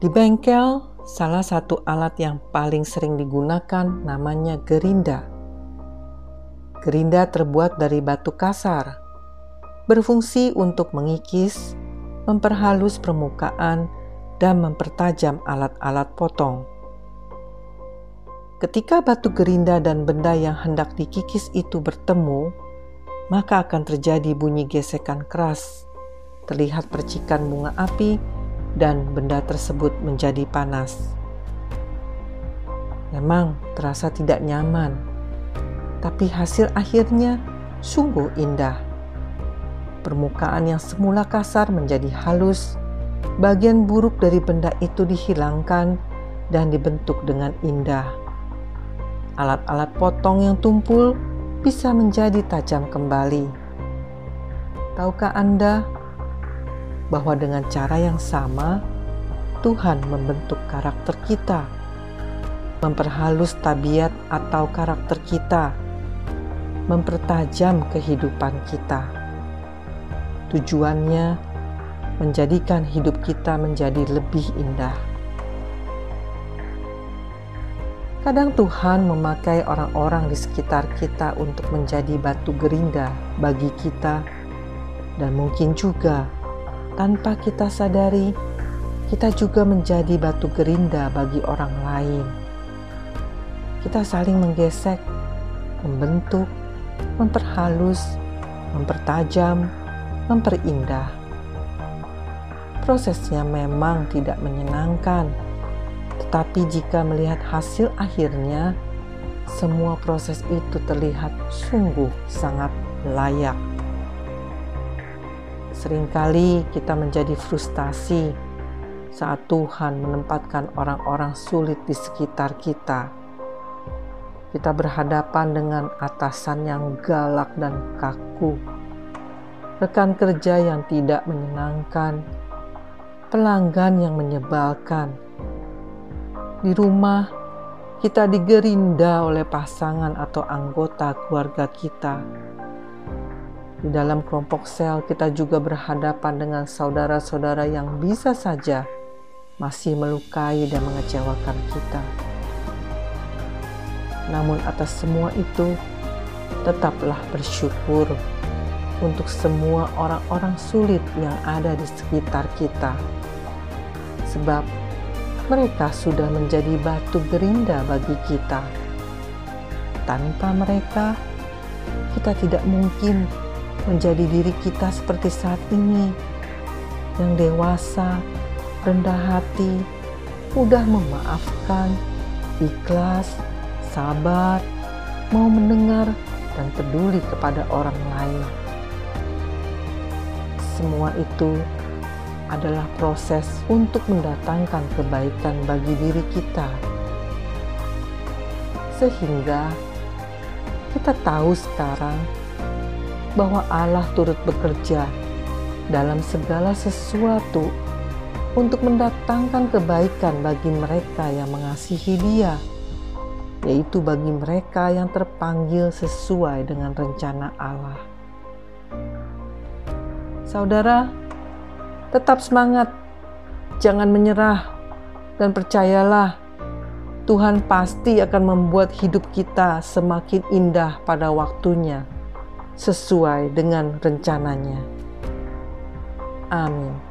Di bengkel, salah satu alat yang paling sering digunakan namanya gerinda. Gerinda terbuat dari batu kasar, berfungsi untuk mengikis, memperhalus permukaan, dan mempertajam alat-alat potong. Ketika batu gerinda dan benda yang hendak dikikis itu bertemu, maka akan terjadi bunyi gesekan keras. Terlihat percikan bunga api dan benda tersebut menjadi panas. Memang terasa tidak nyaman, tapi hasil akhirnya sungguh indah. Permukaan yang semula kasar menjadi halus, bagian buruk dari benda itu dihilangkan dan dibentuk dengan indah. Alat-alat potong yang tumpul bisa menjadi tajam kembali. Tahukah Anda bahwa dengan cara yang sama Tuhan membentuk karakter kita, memperhalus tabiat atau karakter kita, mempertajam kehidupan kita. Tujuannya menjadikan hidup kita menjadi lebih indah. Kadang Tuhan memakai orang-orang di sekitar kita untuk menjadi batu gerinda bagi kita, dan mungkin juga tanpa kita sadari, kita juga menjadi batu gerinda bagi orang lain. Kita saling menggesek, membentuk, memperhalus, mempertajam, memperindah. Prosesnya memang tidak menyenangkan, tetapi jika melihat hasil akhirnya, semua proses itu terlihat sungguh sangat layak. Seringkali kita menjadi frustasi saat Tuhan menempatkan orang-orang sulit di sekitar kita. Kita berhadapan dengan atasan yang galak dan kaku, rekan kerja yang tidak menyenangkan, pelanggan yang menyebalkan. Di rumah, kita digerinda oleh pasangan atau anggota keluarga kita di dalam kelompok sel, kita juga berhadapan dengan saudara-saudara yang bisa saja masih melukai dan mengecewakan kita. Namun, atas semua itu, tetaplah bersyukur untuk semua orang-orang sulit yang ada di sekitar kita, sebab mereka sudah menjadi batu gerinda bagi kita. Tanpa mereka, kita tidak mungkin menjadi diri kita seperti saat ini, yang dewasa, rendah hati, mudah memaafkan, ikhlas, sabar, mau mendengar, dan peduli kepada orang lain. Semua itu adalah proses untuk mendatangkan kebaikan bagi diri kita, sehingga kita tahu sekarang bahwa Allah turut bekerja dalam segala sesuatu untuk mendatangkan kebaikan bagi mereka yang mengasihi Dia, yaitu bagi mereka yang terpanggil sesuai dengan rencana Allah. Saudara, tetap semangat, jangan menyerah, dan percayalah, Tuhan pasti akan membuat hidup kita semakin indah pada waktunya sesuai dengan rencananya. Amin.